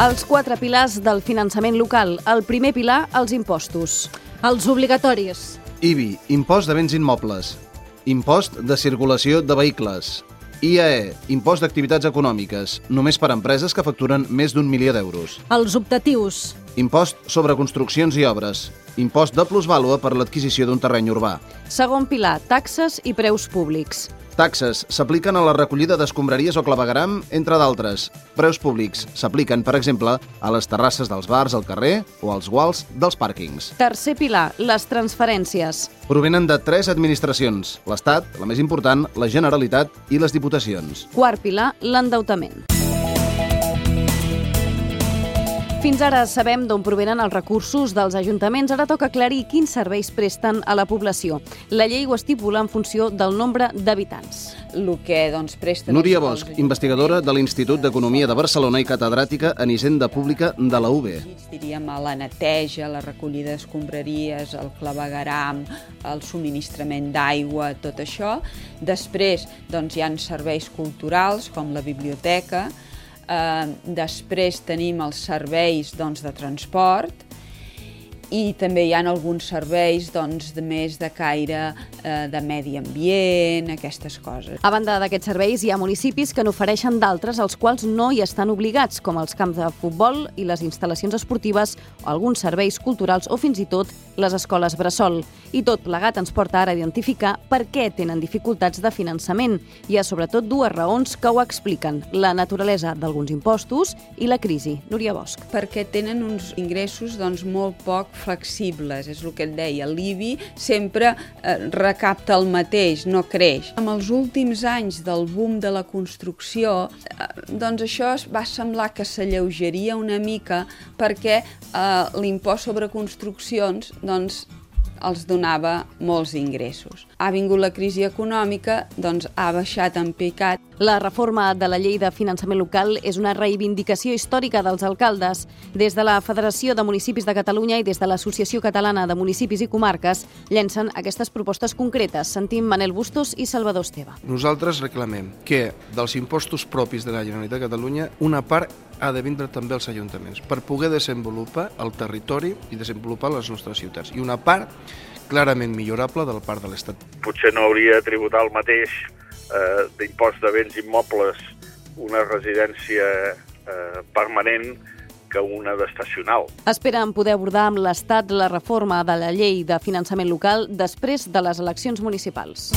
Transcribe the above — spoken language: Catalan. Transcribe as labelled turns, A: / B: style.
A: Els quatre pilars del finançament local. El primer pilar, els impostos.
B: Els obligatoris.
C: IBI, impost de béns immobles. Impost de circulació de vehicles. IAE, impost d'activitats econòmiques, només per a empreses que facturen més d'un milió d'euros.
B: Els optatius.
C: Impost sobre construccions i obres. Impost de plusvàlua per l'adquisició d'un terreny urbà.
A: Segon pilar, taxes i preus públics.
C: Taxes s'apliquen a la recollida d'escombraries o clavegaram, entre d'altres. Preus públics s'apliquen, per exemple, a les terrasses dels bars al carrer o als guals dels pàrquings.
A: Tercer pilar, les transferències.
C: Provenen de tres administracions, l'Estat, la més important, la Generalitat i les Diputacions.
A: Quart pilar, l'endeutament. Fins ara sabem d'on provenen els recursos dels ajuntaments. Ara toca aclarir quins serveis presten a la població. La llei ho estipula en funció del nombre d'habitants.
D: El que doncs, presten...
C: Núria Bosch, investigadora de l'Institut d'Economia de Barcelona i catedràtica en Hisenda Pública de la UB.
D: diríem, a la neteja, la recollida d'escombraries, el clavegaram, el subministrament d'aigua, tot això. Després doncs, hi ha serveis culturals, com la biblioteca. Eh, després tenim els serveis doncs, de transport i també hi ha alguns serveis doncs, de més de caire eh, de medi ambient, aquestes coses.
A: A banda d'aquests serveis, hi ha municipis que n'ofereixen d'altres als quals no hi estan obligats, com els camps de futbol i les instal·lacions esportives, alguns serveis culturals o fins i tot les escoles bressol. I tot plegat ens porta ara a identificar per què tenen dificultats de finançament. Hi ha sobretot dues raons que ho expliquen, la naturalesa d'alguns impostos i la crisi. Núria Bosch.
D: perquè tenen uns ingressos doncs, molt poc flexibles, és el que et deia. L'IBI sempre eh, recapta el mateix, no creix. Amb els últims anys del boom de la construcció, eh, doncs això es va semblar que s'alleugeria una mica perquè eh, l'impost sobre construccions doncs, els donava molts ingressos. Ha vingut la crisi econòmica, doncs ha baixat en picat
A: La reforma de la llei de finançament local és una reivindicació històrica dels alcaldes. Des de la Federació de Municipis de Catalunya i des de l'Associació Catalana de Municipis i Comarques llencen aquestes propostes concretes. Sentim Manel Bustos i Salvador Esteve.
E: Nosaltres reclamem que dels impostos propis de la Generalitat de Catalunya una part ha de vindre també als ajuntaments per poder desenvolupar el territori i desenvolupar les nostres ciutats. I una part clarament millorable de la part de l'Estat.
F: potser no hauria de tributar el mateix eh, d'impost de béns immobles una residència eh, permanent que una d'estacional.
A: Esperen poder abordar amb l'Estat la reforma de la llei de finançament local després de les eleccions municipals.